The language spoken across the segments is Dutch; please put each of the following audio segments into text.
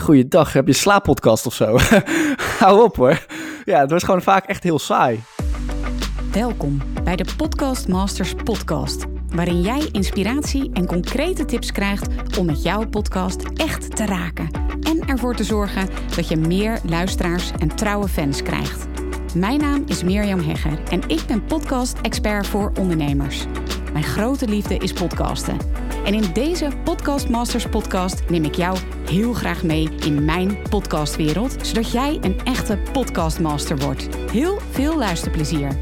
Goeiedag, heb je een slaappodcast of zo? Hou op hoor. Ja, het was gewoon vaak echt heel saai. Welkom bij de Podcast Masters podcast, waarin jij inspiratie en concrete tips krijgt om met jouw podcast echt te raken en ervoor te zorgen dat je meer luisteraars en trouwe fans krijgt. Mijn naam is Mirjam Hegger en ik ben podcast-expert voor ondernemers. Mijn grote liefde is podcasten. En in deze Podcast Masters podcast neem ik jou heel graag mee in mijn podcastwereld, zodat jij een echte podcastmaster wordt. Heel veel luisterplezier.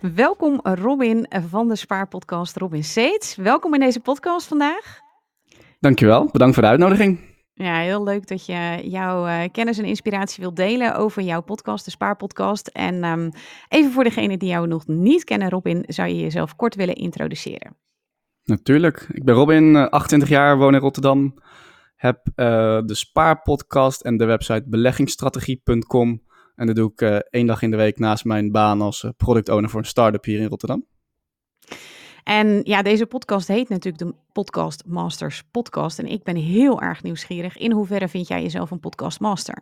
Welkom Robin van de Spaarpodcast, Robin Seets. Welkom in deze podcast vandaag. Dankjewel, bedankt voor de uitnodiging. Ja, heel leuk dat je jouw uh, kennis en inspiratie wilt delen over jouw podcast, de Spaarpodcast. En um, even voor degenen die jou nog niet kennen, Robin, zou je jezelf kort willen introduceren? Natuurlijk. Ik ben Robin, 28 eh, jaar, woon in Rotterdam. Heb uh, de Spaarpodcast en de website beleggingsstrategie.com. En dat doe ik één dag in de week naast mijn baan als product owner voor een start-up hier in Rotterdam. En ja, deze podcast heet natuurlijk de Podcast Masters Podcast. En ik ben heel erg nieuwsgierig. In hoeverre vind jij jezelf een podcast master?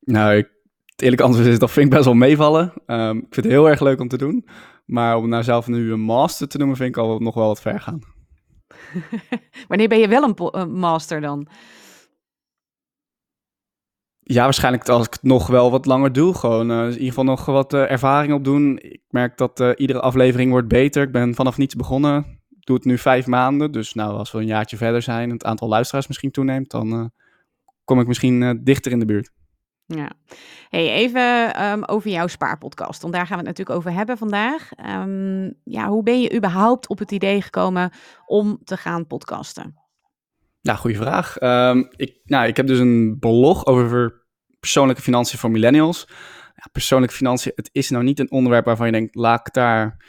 Nou, ik, het eerlijke antwoord is dat vind ik best wel meevallen. Um, ik vind het heel erg leuk om te doen. Maar om nou zelf nu een master te noemen, vind ik al nog wel wat ver gaan. Wanneer ben je wel een, een master dan? Ja, waarschijnlijk als ik het nog wel wat langer doe. Gewoon uh, in ieder geval nog wat uh, ervaring opdoen. Ik merk dat uh, iedere aflevering wordt beter. Ik ben vanaf niets begonnen. Ik doe het nu vijf maanden. Dus nou, als we een jaartje verder zijn en het aantal luisteraars misschien toeneemt, dan kom ik misschien dichter in de buurt. Ja, hey, even um, over jouw spaarpodcast. Want daar gaan we het natuurlijk over hebben vandaag. Um, ja, hoe ben je überhaupt op het idee gekomen om te gaan podcasten? Ja, goede vraag. Um, ik, nou, ik heb dus een blog over persoonlijke financiën voor millennials. Ja, persoonlijke financiën, het is nou niet een onderwerp waarvan je denkt, laat ik daar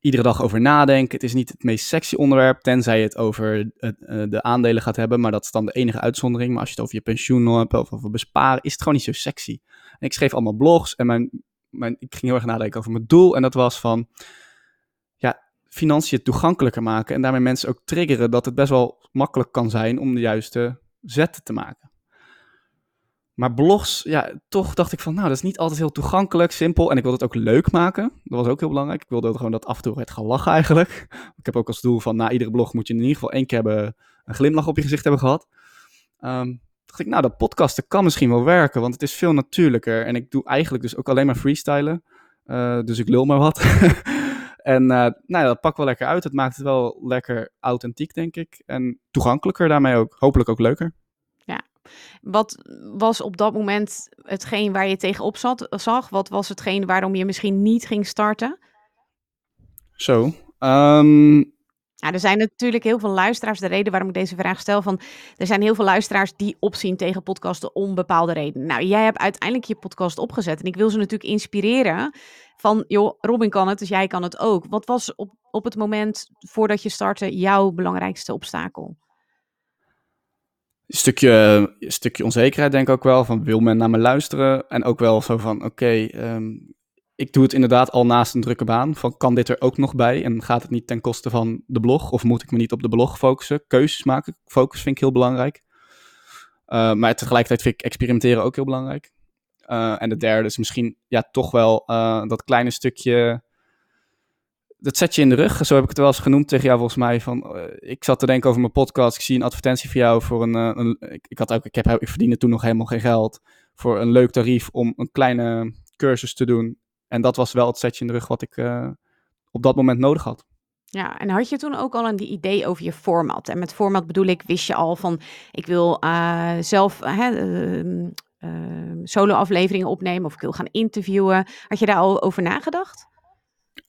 iedere dag over nadenken. Het is niet het meest sexy onderwerp, tenzij je het over uh, de aandelen gaat hebben. Maar dat is dan de enige uitzondering. Maar als je het over je pensioen hebt of over besparen, is het gewoon niet zo sexy. Ik schreef allemaal blogs en mijn, mijn, ik ging heel erg nadenken over mijn doel. En dat was van, financiën toegankelijker maken en daarmee mensen ook triggeren dat het best wel makkelijk kan zijn om de juiste zetten te maken. Maar blogs, ja, toch dacht ik van, nou, dat is niet altijd heel toegankelijk, simpel. En ik wilde het ook leuk maken. Dat was ook heel belangrijk. Ik wilde gewoon dat af en toe werd gelachen eigenlijk. Ik heb ook als doel van, na iedere blog moet je in ieder geval één keer hebben, een glimlach op je gezicht hebben gehad. Um, dacht ik, nou, dat podcasten kan misschien wel werken, want het is veel natuurlijker. En ik doe eigenlijk dus ook alleen maar freestylen. Uh, dus ik lul maar wat. En uh, nou ja, dat pakt wel lekker uit. Het maakt het wel lekker authentiek, denk ik. En toegankelijker daarmee ook. Hopelijk ook leuker. Ja. Wat was op dat moment hetgeen waar je tegenop zat, zag? Wat was hetgeen waarom je misschien niet ging starten? Zo. Um, ja, er zijn natuurlijk heel veel luisteraars. De reden waarom ik deze vraag stel, van er zijn heel veel luisteraars die opzien tegen podcasten om bepaalde redenen. Nou, jij hebt uiteindelijk je podcast opgezet en ik wil ze natuurlijk inspireren van, joh, Robin kan het, dus jij kan het ook. Wat was op, op het moment voordat je startte jouw belangrijkste obstakel? Een stukje, stukje onzekerheid denk ik ook wel, van wil men naar me luisteren? En ook wel zo van, oké, um, ik doe het inderdaad al naast een drukke baan. Van kan dit er ook nog bij? En gaat het niet ten koste van de blog? Of moet ik me niet op de blog focussen? Keuzes maken. Focus vind ik heel belangrijk. Uh, maar tegelijkertijd vind ik experimenteren ook heel belangrijk. Uh, en de derde is misschien ja, toch wel uh, dat kleine stukje. Dat zet je in de rug. Zo heb ik het wel eens genoemd tegen jou volgens mij. Van, ik zat te denken over mijn podcast. Ik zie een advertentie voor jou voor een. een ik, ik, had ook, ik, heb, ik verdiende toen nog helemaal geen geld. Voor een leuk tarief om een kleine cursus te doen. En dat was wel het setje in de rug wat ik uh, op dat moment nodig had. Ja, en had je toen ook al een idee over je format? En met format bedoel ik, wist je al van, ik wil uh, zelf uh, solo-afleveringen opnemen of ik wil gaan interviewen. Had je daar al over nagedacht?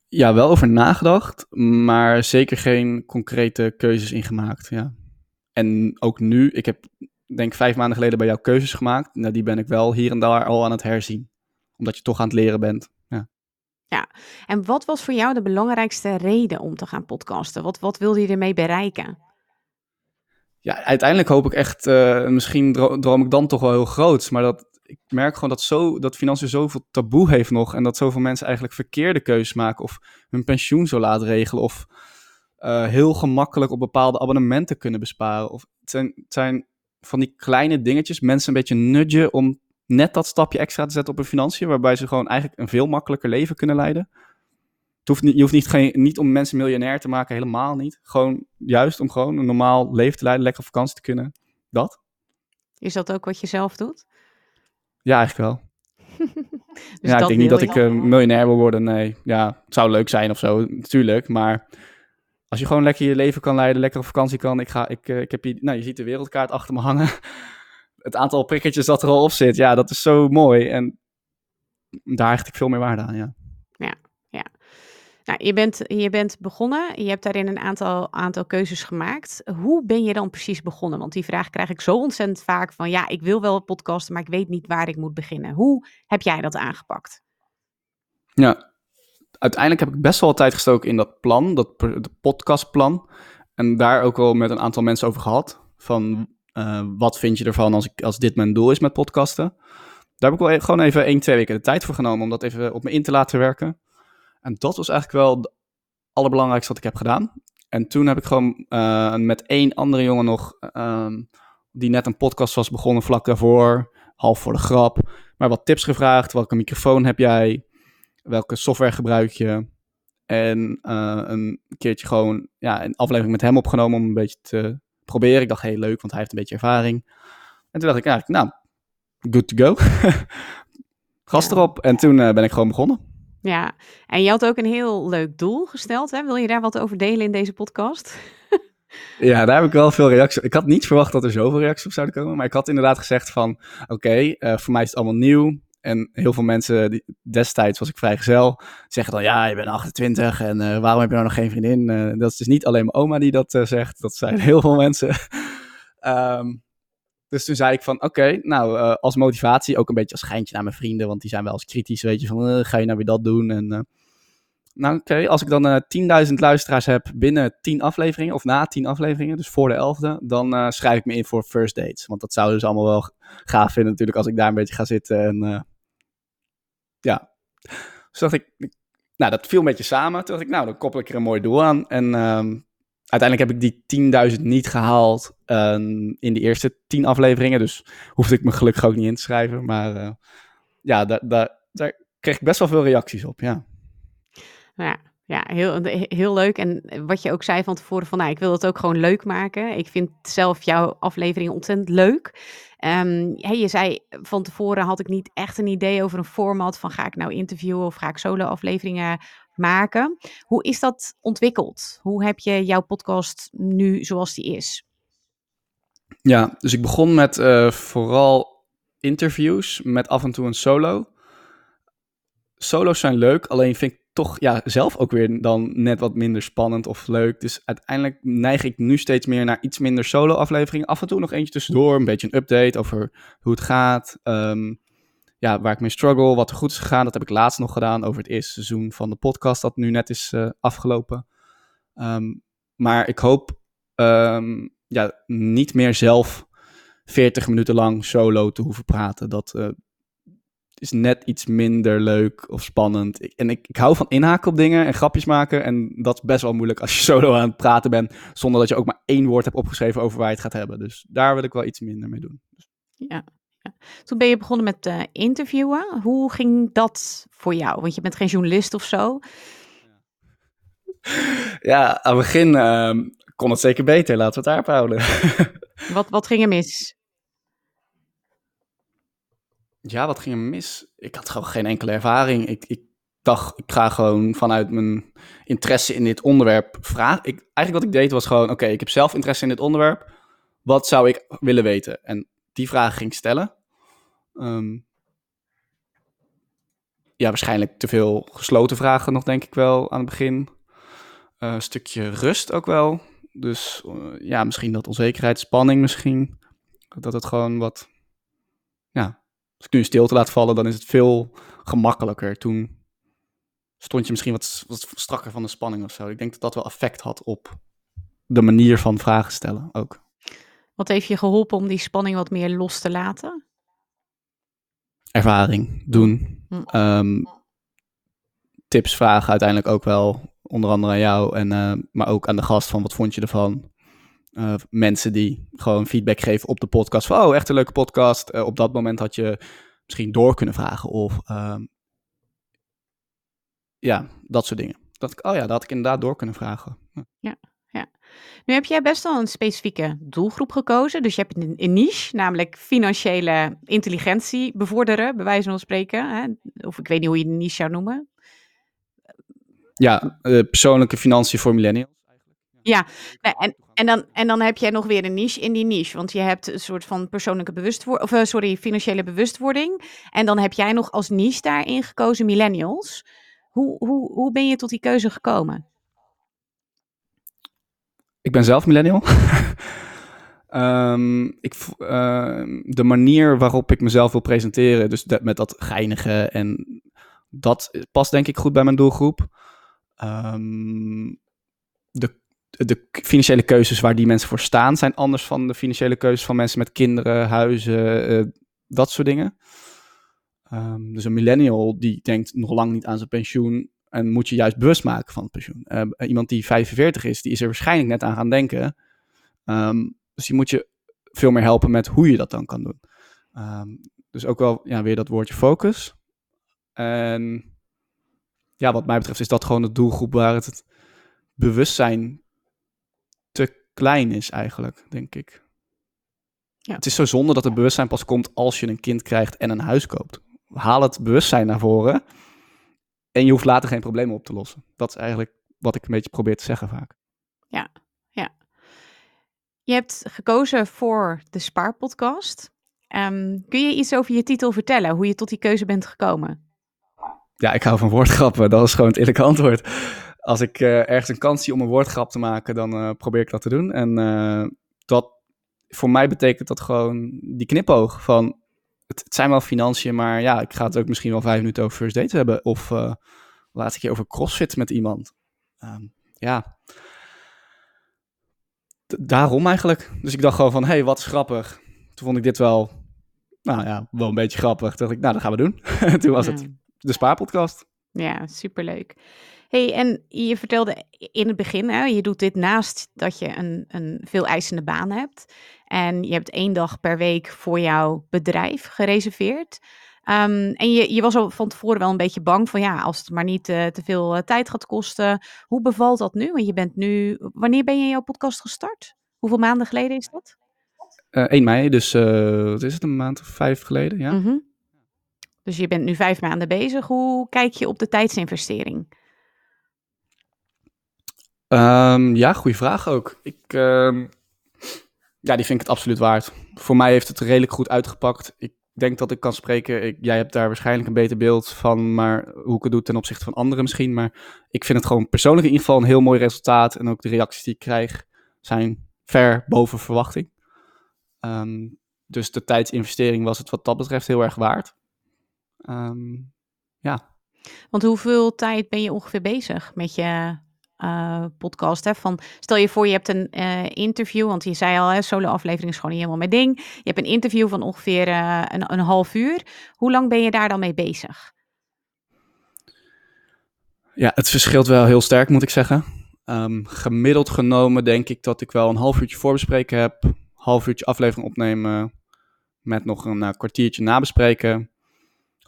Ja, wel over nagedacht, maar zeker geen concrete keuzes in gemaakt. Ja. En ook nu, ik heb denk vijf maanden geleden bij jou keuzes gemaakt. Nou, die ben ik wel hier en daar al aan het herzien. Omdat je toch aan het leren bent. Ja, en wat was voor jou de belangrijkste reden om te gaan podcasten? Wat, wat wilde je ermee bereiken? Ja, uiteindelijk hoop ik echt, uh, misschien droom ik dan toch wel heel groot, maar dat, ik merk gewoon dat, zo, dat financiën zoveel taboe heeft nog en dat zoveel mensen eigenlijk verkeerde keuzes maken of hun pensioen zo laat regelen of eh, heel gemakkelijk op bepaalde abonnementen kunnen besparen. Of het zijn, zijn van die kleine dingetjes, mensen een beetje nudgen om net dat stapje extra te zetten op hun financiën, waarbij ze gewoon eigenlijk een veel makkelijker leven kunnen leiden. Het hoeft niet, je hoeft niet, geen, niet om mensen miljonair te maken, helemaal niet. Gewoon juist om gewoon een normaal leven te leiden, lekker op vakantie te kunnen. Dat. Is dat ook wat je zelf doet? Ja, eigenlijk wel. Dus ja, ik denk niet dat ik eh, miljonair wil worden. Nee, ja, het zou leuk zijn of zo, natuurlijk. Maar als je gewoon lekker je leven kan leiden, lekker op vakantie kan. Ik, ga, ik, eh, ik heb hier, nou, je ziet de wereldkaart achter me hangen. Het aantal prikkertjes dat er al op zit, ja, dat is zo mooi. En daar hecht ik veel meer waarde aan, ja. Nou, je bent, je bent begonnen, je hebt daarin een aantal, aantal keuzes gemaakt. Hoe ben je dan precies begonnen? Want die vraag krijg ik zo ontzettend vaak van, ja, ik wil wel podcasten, maar ik weet niet waar ik moet beginnen. Hoe heb jij dat aangepakt? Ja, uiteindelijk heb ik best wel tijd gestoken in dat plan, dat de podcastplan. En daar ook wel met een aantal mensen over gehad. Van eh, wat vind je ervan als, ik, als dit mijn doel is met podcasten? Daar heb ik wel e- gewoon even één, twee weken de tijd voor genomen om dat even op me in te laten werken. En dat was eigenlijk wel het allerbelangrijkste wat ik heb gedaan. En toen heb ik gewoon eh, met één andere jongen nog, ehm, die net een podcast was begonnen vlak daarvoor, half voor de grap, maar wat tips gevraagd. Welke microfoon heb jij? Welke software gebruik je? En eh, een keertje gewoon ja, een aflevering met hem opgenomen om een beetje te proberen. Ik dacht, heel leuk, want hij heeft een beetje ervaring. En toen dacht ik eigenlijk, nou, good to go. Gas Ja. erop. En toen eh, ben ik gewoon begonnen. Ja, en je had ook een heel leuk doel gesteld. Hè? Wil je daar wat over delen in deze podcast? Ja, daar heb ik wel veel reacties op. Ik had niet verwacht dat er zoveel reacties op zouden komen. Maar ik had inderdaad gezegd van, oké, eh, voor mij is het allemaal nieuw. En heel veel mensen, die, destijds was ik vrijgezel, zeggen dan, ja, je bent 28 en eh, waarom heb je nou nog geen vriendin? Eh, dat is dus niet alleen mijn oma die dat eh, zegt, dat zijn heel veel mensen. Ehm, dus toen zei ik van, oké, nou, als motivatie, ook een beetje als geintje naar mijn vrienden, want die zijn wel eens kritisch, weet je, van, ga je nou weer dat doen? En, nou, oké, als ik dan eh 10.000 luisteraars heb binnen 10 afleveringen, of na 10 afleveringen, dus voor de 11e, dan schrijf ik me in voor first dates. Want dat zouden ze allemaal wel gaaf vinden natuurlijk als ik daar een beetje ga zitten. En ja, dus dacht ik, nou, dat viel een beetje samen. Toen dacht ik, nou, dan koppel ik er een mooi doel aan. En ehm, uiteindelijk heb ik die 10.000 niet gehaald ehm, in de eerste 10 afleveringen. Dus hoefde ik me gelukkig ook niet in te schrijven. Maar eh, ja, daar kreeg ik best wel veel reacties op, ja. Ja, ja heel, heel leuk. En wat je ook zei van tevoren van, nou, ik wil het ook gewoon leuk maken. Ik vind zelf jouw aflevering ontzettend leuk. Ehm, hey, je zei van tevoren had ik niet echt een idee over een format van ga ik nou interviewen of ga ik solo afleveringen maken. Hoe is dat ontwikkeld? Hoe heb je jouw podcast nu zoals die is? Ja, dus ik begon met eh, vooral interviews met af en toe een solo. Solo's zijn leuk, alleen vind ik toch ja, zelf ook weer dan net wat minder spannend of leuk. Dus uiteindelijk neig ik nu steeds meer naar iets minder solo-afleveringen. Af en toe nog eentje tussendoor, een beetje een update over hoe het gaat. ehm, ja, waar ik mee struggle, wat er goed is gegaan. Dat heb ik laatst nog gedaan over het eerste seizoen van de podcast dat nu net is eh, afgelopen. Ehm, maar ik hoop ehm, ja, niet meer zelf 40 minuten lang solo te hoeven praten. Dat eh, is net iets minder leuk of spannend. Ik, en ik, ik hou van inhaken op dingen en grapjes maken. En dat is best wel moeilijk als je solo aan het praten bent. Zonder dat je ook maar één woord hebt opgeschreven over waar je het gaat hebben. Dus daar wil ik wel iets minder mee doen. Ja. ja. Toen ben je begonnen met eh, interviewen. Hoe ging dat voor jou? Want je bent geen journalist of zo. Ja, aan het begin ehm, kon het zeker beter. Laten we het daarop houden. Wat, wat ging er mis? Ja, wat ging er mis? Ik had gewoon geen enkele ervaring. Ik, ik dacht, ik ga gewoon vanuit mijn interesse in dit onderwerp vragen. Ik, eigenlijk wat ik deed was gewoon, oké, ik heb zelf interesse in dit onderwerp. Wat zou ik willen weten? En die vragen ging ik stellen. Ehm, ja, waarschijnlijk te veel gesloten vragen nog, denk ik wel, aan het begin. Eh, een stukje rust ook wel. Dus eh, ja, misschien dat onzekerheid, spanning misschien. Dat het gewoon wat, ik nu een stilte laat vallen, dan is het veel gemakkelijker. Toen stond je misschien wat, wat strakker van de spanning of zo. Ik denk dat dat wel effect had op de manier van vragen stellen ook. Wat heeft je geholpen om die spanning wat meer los te laten? Ervaring, doen. Hm. Ehm, tips vragen uiteindelijk ook wel. onder andere aan jou, en, eh, maar ook aan de gast van wat vond je ervan. Uh, mensen die gewoon feedback geven op de podcast. Van, oh, echt een leuke podcast. Uh, op dat moment had je misschien door kunnen vragen. Of ehm, ja, dat soort dingen. Dat ik, oh ja, dat had ik inderdaad door kunnen vragen. Ja. ja. Nu heb jij best wel een specifieke doelgroep gekozen. Dus je hebt een, een niche, namelijk financiële intelligentie bevorderen, bij wijze van spreken. Hè? Of ik weet niet hoe je de niche zou noemen. Ja, uh, persoonlijke financiën voor millennials. Ja, en, en, dan, en dan heb jij nog weer een niche in die niche. Want je hebt een soort van persoonlijke bewustwording, of uh, sorry, financiële bewustwording. En dan heb jij nog als niche daarin gekozen millennials. Hoe, hoe, hoe ben je tot die keuze gekomen? Ik ben zelf millennial. um, ik, uh, de manier waarop ik mezelf wil presenteren, dus dat, met dat geinige en dat past denk ik goed bij mijn doelgroep. Um, de, financiële keuzes waar die mensen voor staan zijn anders van de financiële keuzes van mensen met kinderen, huizen, uh, dat soort dingen. Um, dus een millennial die denkt nog lang niet aan zijn pensioen en moet je juist bewust maken van het pensioen. Uh, iemand die 45 is, die is er waarschijnlijk net aan gaan denken. Um, dus die moet je veel meer helpen met hoe je dat dan kan doen. Dus ook wel ja, weer dat woordje focus. En ja, wat mij betreft is dat gewoon de doelgroep waar het, het bewustzijn klein is eigenlijk, denk ik. Ja. Het is zo zonde dat het bewustzijn pas komt als je een kind krijgt en een huis koopt. Haal het bewustzijn naar voren en je hoeft later geen problemen op te lossen. Dat is eigenlijk wat ik een beetje probeer te zeggen vaak. Ja, ja. Je hebt gekozen voor de Spaarpodcast. Um, kun je iets over je titel vertellen, hoe je tot die keuze bent gekomen? Ja, ik hou van woordgrappen. Dat is gewoon het eerlijke antwoord. Als ik uh, ergens een kans zie om een woordgrap te maken, dan uh, probeer ik dat te doen. En uh, dat, voor mij betekent dat gewoon die knipoog van... Het, het, zijn wel financiën, maar ja, ik ga het ook misschien wel vijf minuten over first date hebben. Of laatste keer over crossfit met iemand. Um, ja, daarom eigenlijk. Dus ik dacht gewoon van, hé, hey, wat is grappig. Toen vond ik dit wel, nou ja, wel een beetje grappig. Toen dacht ik, nou, dat gaan we doen. Toen was ja. het de Spaarpodcast. Ja, superleuk. Hey, en je vertelde in het begin, hè, je doet dit naast dat je een, een veel eisende baan hebt. En je hebt één dag per week voor jouw bedrijf gereserveerd. Um, en je, je was al van tevoren wel een beetje bang van ja, als het maar niet uh, te veel uh, tijd gaat kosten. Hoe bevalt dat nu? Want je bent nu, wanneer ben je jouw podcast gestart? Hoeveel maanden geleden is dat? Uh, 1 mei, dus wat is het, een maand of vijf geleden, ja. Mm -hmm. Dus je bent nu vijf maanden bezig. Hoe kijk je op de tijdsinvestering? Um, ja, goede vraag ook. Ik, um, ja, die vind ik het absoluut waard. Voor mij heeft het redelijk goed uitgepakt. Ik denk dat ik kan spreken. Jij hebt daar waarschijnlijk een beter beeld van, maar hoe ik het doe ten opzichte van anderen misschien. Maar ik vind het gewoon persoonlijk in ieder geval een heel mooi resultaat. En ook de reacties die ik krijg zijn ver boven verwachting. Um, dus de tijdsinvestering was het wat dat betreft heel erg waard. Ja. Want hoeveel tijd ben je ongeveer bezig met je uh, podcast? Hè? Van, stel je voor, je hebt een uh, interview, want je zei al, solo-aflevering is gewoon niet helemaal mijn ding. Je hebt een interview van ongeveer uh, een, een half uur. Hoe lang ben je daar dan mee bezig? Ja, het verschilt wel heel sterk, moet ik zeggen. Um, gemiddeld genomen denk ik dat ik wel een half uurtje voorbespreken heb. Half uurtje aflevering opnemen. Met nog een kwartiertje nabespreken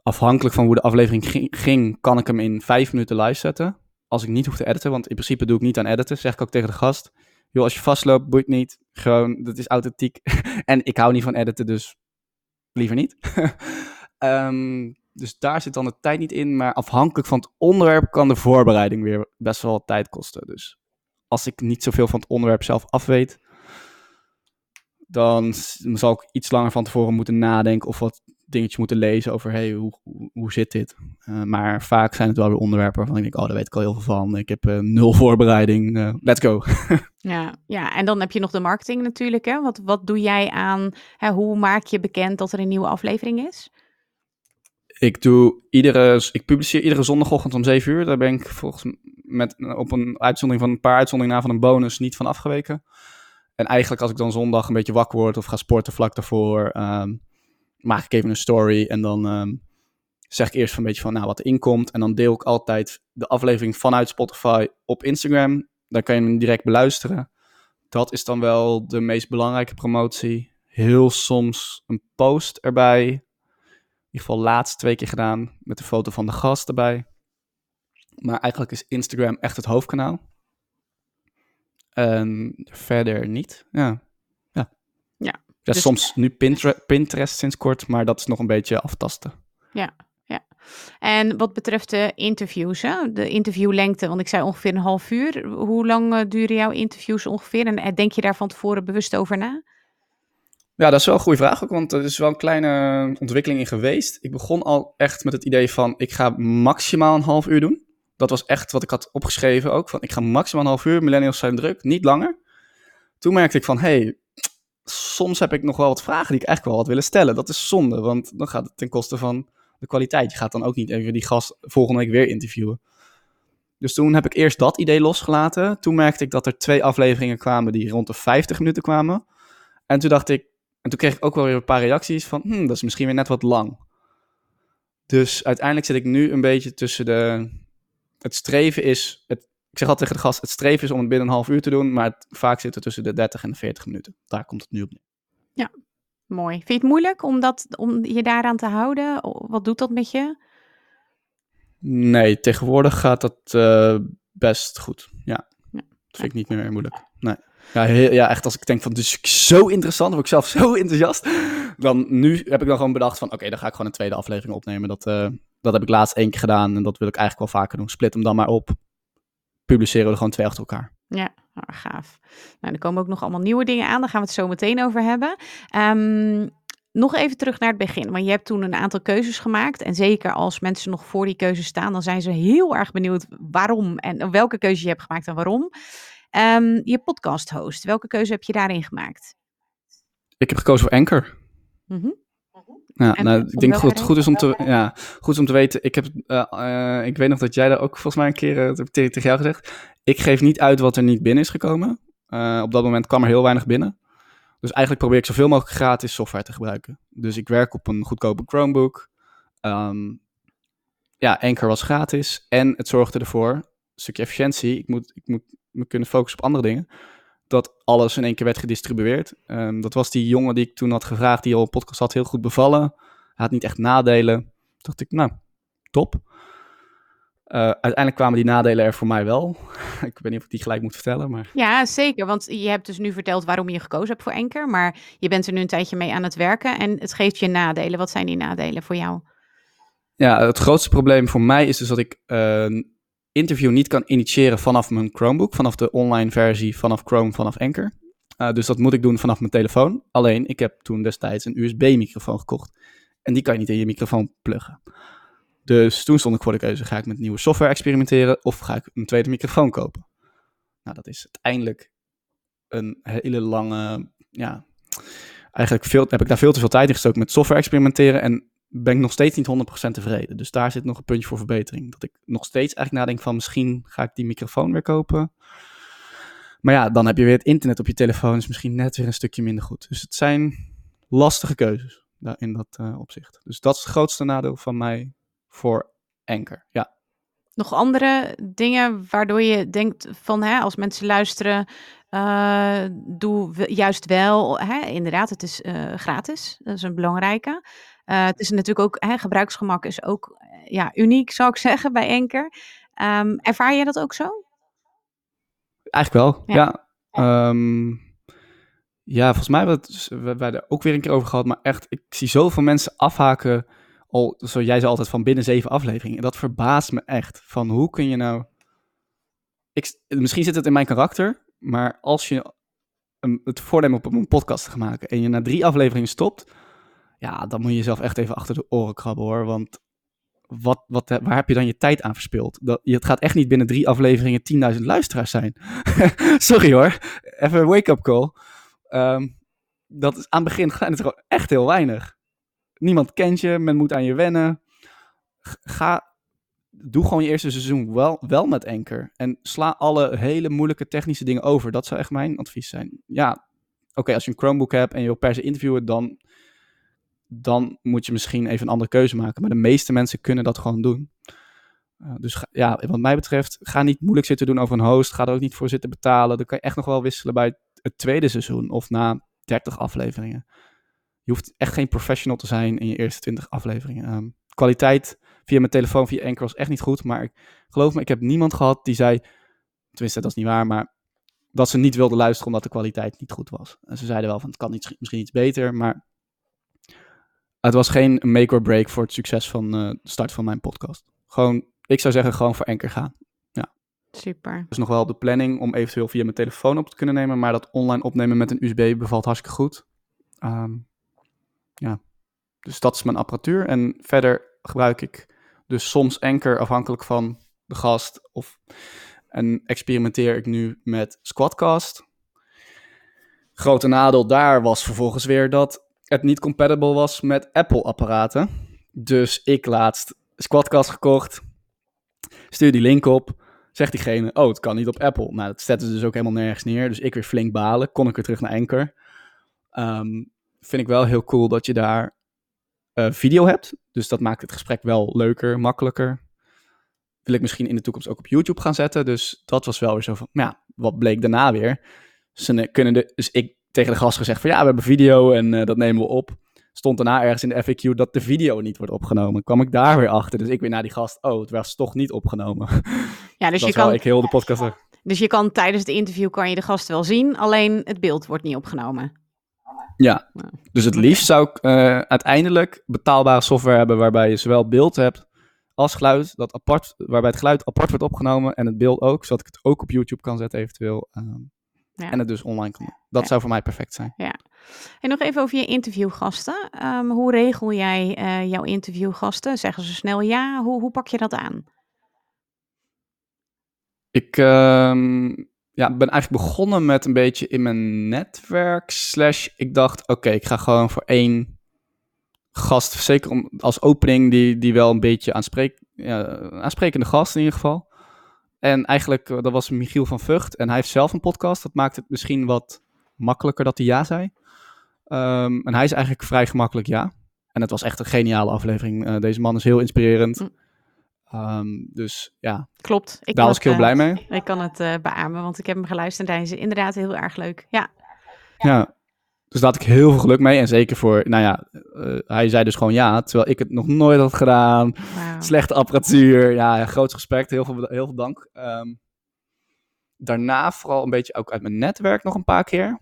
afhankelijk van hoe de aflevering ging, kan ik hem in vijf minuten live zetten. Als ik niet hoef te editen, want in principe doe ik niet aan editen, zeg ik ook tegen de gast. Joh, als je vastloopt, boeit niet. Gewoon, dat is authentiek. en ik hou niet van editen, dus liever niet. um, dus daar zit dan de tijd niet in. Maar afhankelijk van het onderwerp kan de voorbereiding weer best wel wat tijd kosten. Dus als ik niet zoveel van het onderwerp zelf afweet, dan zal ik iets langer van tevoren moeten nadenken of wat dingetjes moeten lezen over hey, hoe, hoe, hoe zit dit? Uh, maar vaak zijn het wel weer onderwerpen waarvan ik denk, oh, daar weet ik al heel veel van. Ik heb uh, nul voorbereiding, uh, let's go. ja, ja, en dan heb je nog de marketing natuurlijk. Hè? Wat, wat doe jij aan, hè, hoe maak je bekend dat er een nieuwe aflevering is? Ik doe iedere, ik publiceer iedere zondagochtend om 7 uur. Daar ben ik volgens met op een uitzondering van een paar uitzonderingen na van een bonus niet van afgeweken. En eigenlijk als ik dan zondag een beetje wakker word of ga sporten vlak daarvoor, um, maak ik even een story en dan um, zeg ik eerst een beetje van nou, wat erin komt. En dan deel ik altijd de aflevering vanuit Spotify op Instagram. Daar kan je hem direct beluisteren. Dat is dan wel de meest belangrijke promotie. Heel soms een post erbij. In ieder geval laatst twee keer gedaan met de foto van de gast erbij. Maar eigenlijk is Instagram echt het hoofdkanaal. En verder niet. Ja. Ja, dus- soms nu Pinterest, Pinterest sinds kort, maar dat is nog een beetje aftasten. Ja, ja. En wat betreft de interviews, hè? de interviewlengte, want ik zei ongeveer een half uur. Hoe lang eh, duren jouw interviews ongeveer? En eh, denk je daar van tevoren bewust over na? Ja, dat is wel een goede vraag ook, want er is wel een kleine ontwikkeling in geweest. Ik begon al echt met het idee van, ik ga maximaal een half uur doen. Dat was echt wat ik had opgeschreven ook, van ik ga maximaal een half uur, millennials zijn druk, niet langer. Toen merkte ik van, hey, soms heb ik nog wel wat vragen die ik eigenlijk wel had willen stellen. Dat is zonde, want dan gaat het ten koste van de kwaliteit. Je gaat dan ook niet even die gast volgende week weer interviewen. Dus toen heb ik eerst dat idee losgelaten. Toen merkte ik dat er twee afleveringen kwamen die rond de 50 minuten kwamen. En toen dacht ik, en toen kreeg ik ook wel weer een paar reacties van, hm, dat is misschien weer net wat lang. Dus uiteindelijk zit ik nu een beetje tussen de. Het streven is. Het, ik zeg altijd tegen de gast: het streven is om het binnen een half uur te doen. Maar het, vaak zit het tussen de 30 en de 40 minuten. Daar komt het nu op neer. Mooi. Vind je het moeilijk om, dat, om je daaraan te houden? Wat doet dat met je? Nee, tegenwoordig gaat dat eh, best goed. Ja. Ja. Dat vind ik niet meer moeilijk. Nee. Ja, heel, ja, echt als ik denk van, dit is zo interessant, word ik zelf zo enthousiast. Dan nu heb ik dan gewoon bedacht van, oké, dan ga ik gewoon een tweede aflevering opnemen. Dat, eh, dat heb ik laatst één keer gedaan en dat wil ik eigenlijk wel vaker doen. Split hem dan maar op. Publiceren we er gewoon twee achter elkaar. Ja, nou, gaaf. Nou, er komen ook nog allemaal nieuwe dingen aan. Daar gaan we het zo meteen over hebben. Ehm, nog even terug naar het begin. Want je hebt toen een aantal keuzes gemaakt. En zeker als mensen nog voor die keuze staan, dan zijn ze heel erg benieuwd waarom en welke keuze je hebt gemaakt en waarom. Ehm, je podcast host, welke keuze heb je daarin gemaakt? Ik heb gekozen voor Anchor. Mhm. Ja, En nou, ik denk goed, goed, is om te, ja, goed is om te weten. Ik, heb, eh, eh, ik weet nog dat jij daar ook volgens mij een keer eh, heb ik tegen, tegen jou gezegd. Ik geef niet uit wat er niet binnen is gekomen. Eh, op dat moment kwam er heel weinig binnen. Dus eigenlijk probeer ik zoveel mogelijk gratis software te gebruiken. Dus ik werk op een goedkope Chromebook. Ehm, ja, Anchor was gratis. En het zorgde ervoor, een stukje efficiëntie. Ik moet, ik moet me kunnen focussen op andere dingen. Dat alles in één keer werd gedistribueerd. Ehm, dat was die jongen die ik toen had gevraagd, die al een podcast had, heel goed bevallen. Hij had niet echt nadelen. Toen dacht ik, nou, top. Eh, uiteindelijk kwamen die nadelen er voor mij wel. ik weet niet of ik die gelijk moet vertellen, maar... Ja, zeker. Want je hebt dus nu verteld waarom je gekozen hebt voor Anchor. Maar je bent er nu een tijdje mee aan het werken. En het geeft je nadelen. Wat zijn die nadelen voor jou? Ja, het grootste probleem voor mij is dus dat ik eh, interview niet kan initiëren vanaf mijn Chromebook, vanaf de online versie, vanaf Chrome, vanaf Anchor. Eh, dus dat moet ik doen vanaf mijn telefoon. Alleen, ik heb toen destijds een USB-microfoon gekocht. En die kan je niet in je microfoon pluggen. Dus toen stond ik voor de keuze, ga ik met nieuwe software experimenteren of ga ik een tweede microfoon kopen? Nou, dat is uiteindelijk een hele lange, ja, eigenlijk veel, heb ik daar veel te veel tijd in gestoken met software experimenteren en ben ik nog steeds niet 100% tevreden. Dus daar zit nog een puntje voor verbetering. Dat ik nog steeds eigenlijk nadenk van misschien ga ik die microfoon weer kopen. Maar ja, dan heb je weer het internet op je telefoon, is misschien net weer een stukje minder goed. Dus het zijn lastige keuzes in dat eh, opzicht. Dus dat is het grootste nadeel van mij voor Anchor. Ja. Nog andere dingen waardoor je denkt van hè, als mensen luisteren, uh, doe we- juist wel. Hè, inderdaad, het is uh, gratis. Dat is een belangrijke. Uh, het is natuurlijk ook, hè, gebruiksgemak is ook uh, ja, uniek, zou ik zeggen, bij Anchor. Um, ervaar je dat ook zo? Eigenlijk wel, ja. Ja, um, ja volgens mij hebben we het er ook weer een keer over gehad. Maar echt, ik zie zoveel mensen afhaken al, zo jij zei altijd, van binnen zeven afleveringen. En dat verbaast me echt. Van hoe kun je nou... Ik, misschien zit het in mijn karakter, maar als je een, het voornemen op een podcast te gaan maken en je na drie afleveringen stopt, ja, dan moet je jezelf echt even achter de oren krabben hoor. Want wat, wat, waar heb je dan je tijd aan verspild? Dat, het gaat echt niet binnen drie afleveringen 10.000 luisteraars zijn. Sorry hoor, even een wake-up call. Um, dat is aan het begin zijn het gewoon echt heel weinig niemand kent je, men moet aan je wennen. Ga, doe gewoon je eerste seizoen wel, wel met Anchor. En sla alle hele moeilijke technische dingen over. Dat zou echt mijn advies zijn. Ja, oké, als je een Chromebook hebt en je wil per se interviewen, dan dan moet je misschien even een andere keuze maken. Maar de meeste mensen kunnen dat gewoon doen. Uh, dus ja, wat mij betreft, ga niet moeilijk zitten doen over een host. Ga er ook niet voor zitten betalen. Dan kan je echt nog wel wisselen bij het tweede seizoen of na 30 afleveringen. Je hoeft echt geen professional te zijn in je eerste 20 afleveringen. Um, kwaliteit via mijn telefoon, via Anchor was echt niet goed. Maar ik, geloof me, ik heb niemand gehad die zei, tenminste dat is niet waar, maar dat ze niet wilden luisteren omdat de kwaliteit niet goed was. En ze zeiden wel van het kan misschien iets beter, maar het was geen make or break voor het succes van uh, de start van mijn podcast. Gewoon, ik zou zeggen, gewoon voor Anchor gaan. Ja. Super. Dus nog wel de planning om eventueel via mijn telefoon op te kunnen nemen, maar dat online opnemen met een USB bevalt hartstikke goed. Um, ja, dus dat is mijn apparatuur. En verder gebruik ik dus soms Anchor afhankelijk van de gast. Of, en experimenteer ik nu met Squadcast. Grote nadeel daar was vervolgens weer dat het niet compatible was met Apple-apparaten. Dus ik laatst Squadcast gekocht. Stuur die link op. Zegt diegene, oh, het kan niet op Apple. Nou, dat zetten ze dus ook helemaal nergens neer. Dus ik weer flink balen. Kon ik weer terug naar Anchor. Um, vind ik wel heel cool dat je daar uh, video hebt. Dus dat maakt het gesprek wel leuker, makkelijker. Wil ik misschien in de toekomst ook op YouTube gaan zetten. Dus dat was wel weer zo van, ja, wat bleek daarna weer? Ze kunnen de, dus ik tegen de gast gezegd van, ja, we hebben video en uh, dat nemen we op. Stond daarna ergens in de FAQ dat de video niet wordt opgenomen. Kwam ik daar weer achter. Dus ik weer naar die gast, oh, het was toch niet opgenomen. Ja, dus dat je kan... ik heel de podcast... Dus je kan tijdens het interview kan je de gast wel zien, alleen het beeld wordt niet opgenomen. Ja, dus het liefst zou ik uh, uiteindelijk betaalbare software hebben waarbij je zowel beeld hebt als geluid, dat apart, waarbij het geluid apart wordt opgenomen en het beeld ook, zodat ik het ook op YouTube kan zetten eventueel. Um, ja. En het dus online kan doen. Dat ja. zou voor mij perfect zijn. Ja. En nog even over je interviewgasten. Um, hoe regel jij uh, jouw interviewgasten? Zeggen ze snel ja? Hoe, hoe pak je dat aan? Ik, um, ja, ben eigenlijk begonnen met een beetje in mijn netwerk. Slash, ik dacht, oké, okay, ik ga gewoon voor één gast, zeker om, als opening, die, die wel een beetje aanspreek, ja, aansprekende gast in ieder geval. En eigenlijk, dat was Michiel van Vught. En hij heeft zelf een podcast. Dat maakt het misschien wat makkelijker dat hij ja zei. Um, en hij is eigenlijk vrij gemakkelijk ja. En het was echt een geniale aflevering. Uh, deze man is heel inspirerend. Mm. Um, dus ja, klopt. Ik daar was ik heel blij mee. Ik kan het uh, beamen, want ik heb hem geluisterd en hij is inderdaad heel erg leuk. Ja. Ja, dus daar had ik heel veel geluk mee. En zeker voor, nou ja, uh, hij zei dus gewoon ja, terwijl ik het nog nooit had gedaan. Wow. Slechte apparatuur. Ja, groot respect. Heel veel, heel veel dank. Um, daarna vooral een beetje ook uit mijn netwerk nog een paar keer.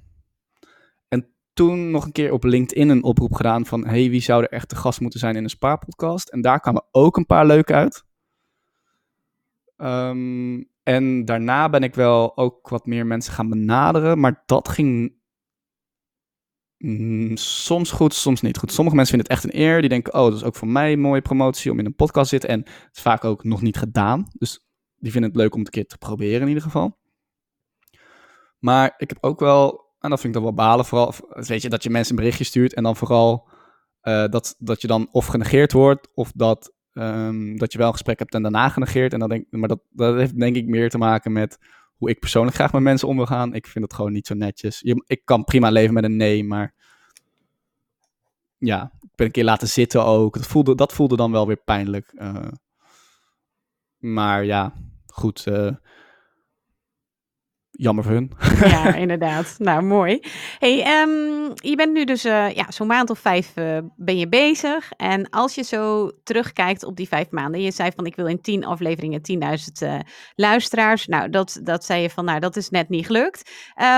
En toen nog een keer op LinkedIn een oproep gedaan van... hey, wie zou er echt de gast moeten zijn in een spaarpodcast? En daar kwamen ook een paar leuke uit. Um, en daarna ben ik wel ook wat meer mensen gaan benaderen, maar dat ging mm, soms goed, soms niet goed. Sommige mensen vinden het echt een eer. Die denken, oh, dat is ook voor mij een mooie promotie om in een podcast te zitten. En het is vaak ook nog niet gedaan. Dus die vinden het leuk om het een keer te proberen in ieder geval. Maar ik heb ook wel, en dat vind ik dan wel balen, vooral, weet je, dat je mensen een berichtje stuurt en dan vooral uh, dat, dat je dan of genegeerd wordt, of dat Um, dat je wel een gesprek hebt en daarna genegeerd. En dan denk, maar dat, dat heeft denk ik meer te maken met hoe ik persoonlijk graag met mensen om wil gaan. Ik vind het gewoon niet zo netjes. Je, ik kan prima leven met een nee, maar ja, ik ben een keer laten zitten ook. Dat voelde, dat voelde dan wel weer pijnlijk. Uh, maar ja, goed. Uh, jammer voor hun. Ja, inderdaad. Nou, mooi. Hey, um, je bent nu dus uh, ja, zo'n maand of vijf uh, ben je bezig. En als je zo terugkijkt op die vijf maanden. Je zei van ik wil in tien afleveringen 10.000 uh, luisteraars. Nou, dat, dat zei je van nou, dat is net niet gelukt.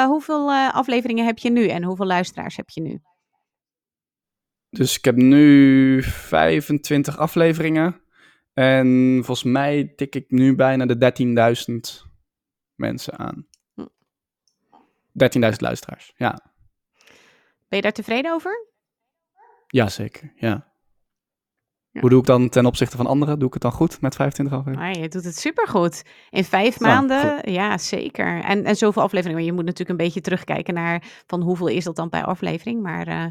hoeveel afleveringen heb je nu en hoeveel luisteraars heb je nu? Dus ik heb nu 25 afleveringen. En volgens mij tik ik nu bijna de 13.000 mensen aan. 13.000 luisteraars, ja. Ben je daar tevreden over? Jazeker, ja. ja. Hoe doe ik dan ten opzichte van anderen? Doe ik het dan goed met 25 afleveringen? Nee, je doet het supergoed. In vijf nou, maanden, ja, zeker. En, en zoveel afleveringen. Je moet natuurlijk een beetje terugkijken naar van hoeveel is dat dan per aflevering. Maar uh,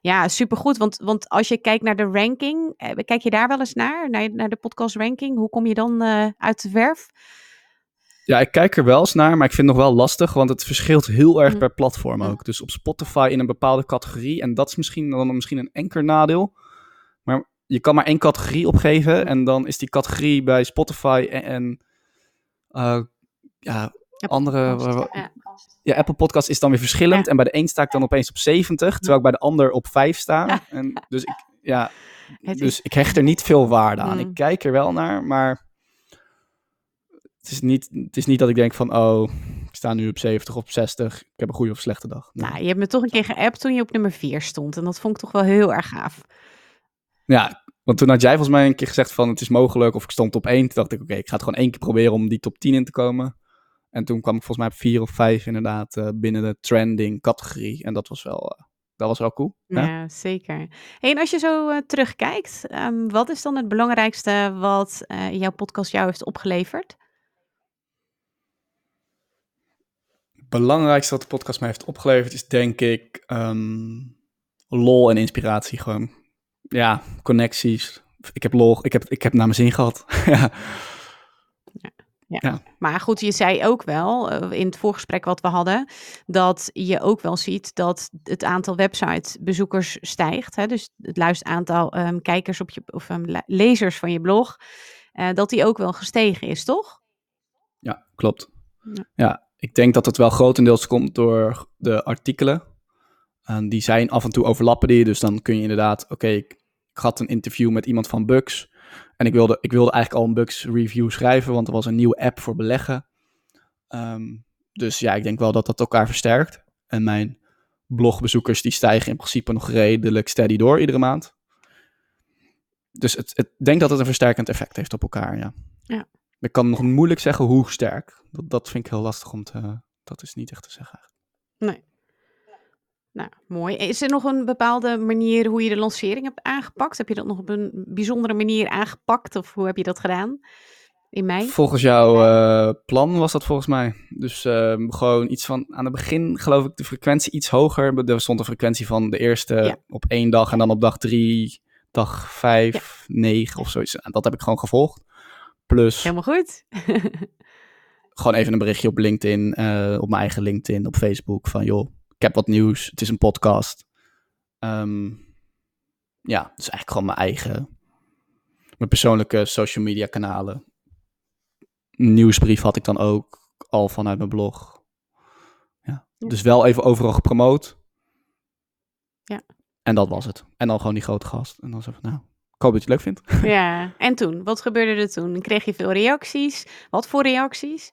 ja, supergoed. Want, want als je kijkt naar de ranking, eh, kijk je daar wel eens naar? Naar, naar de podcast ranking? Hoe kom je dan uh, uit de verf? Ja, ik kijk er wel eens naar, maar ik vind het nog wel lastig, want het verschilt heel erg Mhm. per platform ook. Dus op Spotify in een bepaalde categorie, en dat is misschien dan misschien een enker nadeel. Maar je kan maar één categorie opgeven, en dan is die categorie bij Spotify en, en eh, ja, andere... Podcast, Ja. Ja, Apple Podcast is dan weer verschillend. En bij de een sta ik dan opeens op 70, terwijl ik bij de ander op 5 sta. En dus ik, ja, dus ik hecht er niet veel waarde aan. Mm. Ik kijk er wel naar, maar het is, niet, het is niet dat ik denk van, oh, ik sta nu op 70 of 60. Ik heb een goede of slechte dag. Nee. Nou, je hebt me toch een keer geappt toen je op nummer 4 stond. En dat vond ik toch wel heel erg gaaf. Ja, want toen had jij volgens mij een keer gezegd van, het is mogelijk. Of ik stond op 1. Toen dacht ik, oké, ik ga het gewoon één keer proberen om die top 10 in te komen. En toen kwam ik volgens mij op 4 of 5 inderdaad eh, binnen de trending categorie. En dat was wel, eh, dat was wel cool. Ja, Ja. zeker. Hey, en als je zo eh, terugkijkt, ehm, wat is dan het belangrijkste wat jouw podcast jou heeft opgeleverd? Het belangrijkste wat de podcast mij heeft opgeleverd is denk ik ehm, lol en inspiratie gewoon. Ja, connecties. Ik heb lol, ik heb, ik heb naar mijn zin gehad. ja. Maar goed, je zei ook wel eh, in het voorgesprek wat we hadden, dat je ook wel ziet dat het aantal websitebezoekers stijgt. Hè? Dus het luisteraantal ehm, kijkers op je, of ehm, le- lezers van je blog, eh, dat die ook wel gestegen is, toch? Ja, klopt. Ja. Ja. Ik denk dat het wel grotendeels komt door de artikelen. En die zijn af en toe overlappen die, dus dan kun je inderdaad, oké, ik, ik had een interview met iemand van Bugs. En ik wilde, ik wilde eigenlijk al een Bugs review schrijven, want er was een nieuwe app voor beleggen. Ehm, dus ja, ik denk wel dat dat elkaar versterkt. En mijn blogbezoekers die stijgen in principe nog redelijk steady door iedere maand. Dus ik denk dat het een versterkend effect heeft op elkaar, ja. Ja. Ik kan nog moeilijk zeggen hoe sterk. Dat, dat vind ik heel lastig om te... Dat is niet echt te zeggen. Nee. Nou, mooi. Is er nog een bepaalde manier hoe je de lancering hebt aangepakt? Heb je dat nog op een bijzondere manier aangepakt? Of hoe heb je dat gedaan? In mei? Volgens jouw eh, plan was dat volgens mij. Dus ehm, gewoon iets van... Aan het begin geloof ik de frequentie iets hoger. Er stond een frequentie van de eerste Ja. op één dag. En dan op dag drie, dag vijf, negen of zoiets. En dat heb ik gewoon gevolgd. Plus Helemaal goed. gewoon even een berichtje op LinkedIn, eh, op mijn eigen LinkedIn, op Facebook. Van joh, ik heb wat nieuws. Het is een podcast. Ehm, ja, dus eigenlijk gewoon mijn eigen, mijn persoonlijke social media kanalen. Nieuwsbrief had ik dan ook al vanuit mijn blog. Ja. Ja. Dus wel even overal gepromoot. Ja. En dat was het. En dan gewoon die grote gast. En dan zo van, nou, ik hoop dat je het leuk vindt. ja, en toen? Wat gebeurde er toen? Kreeg je veel reacties? Wat voor reacties?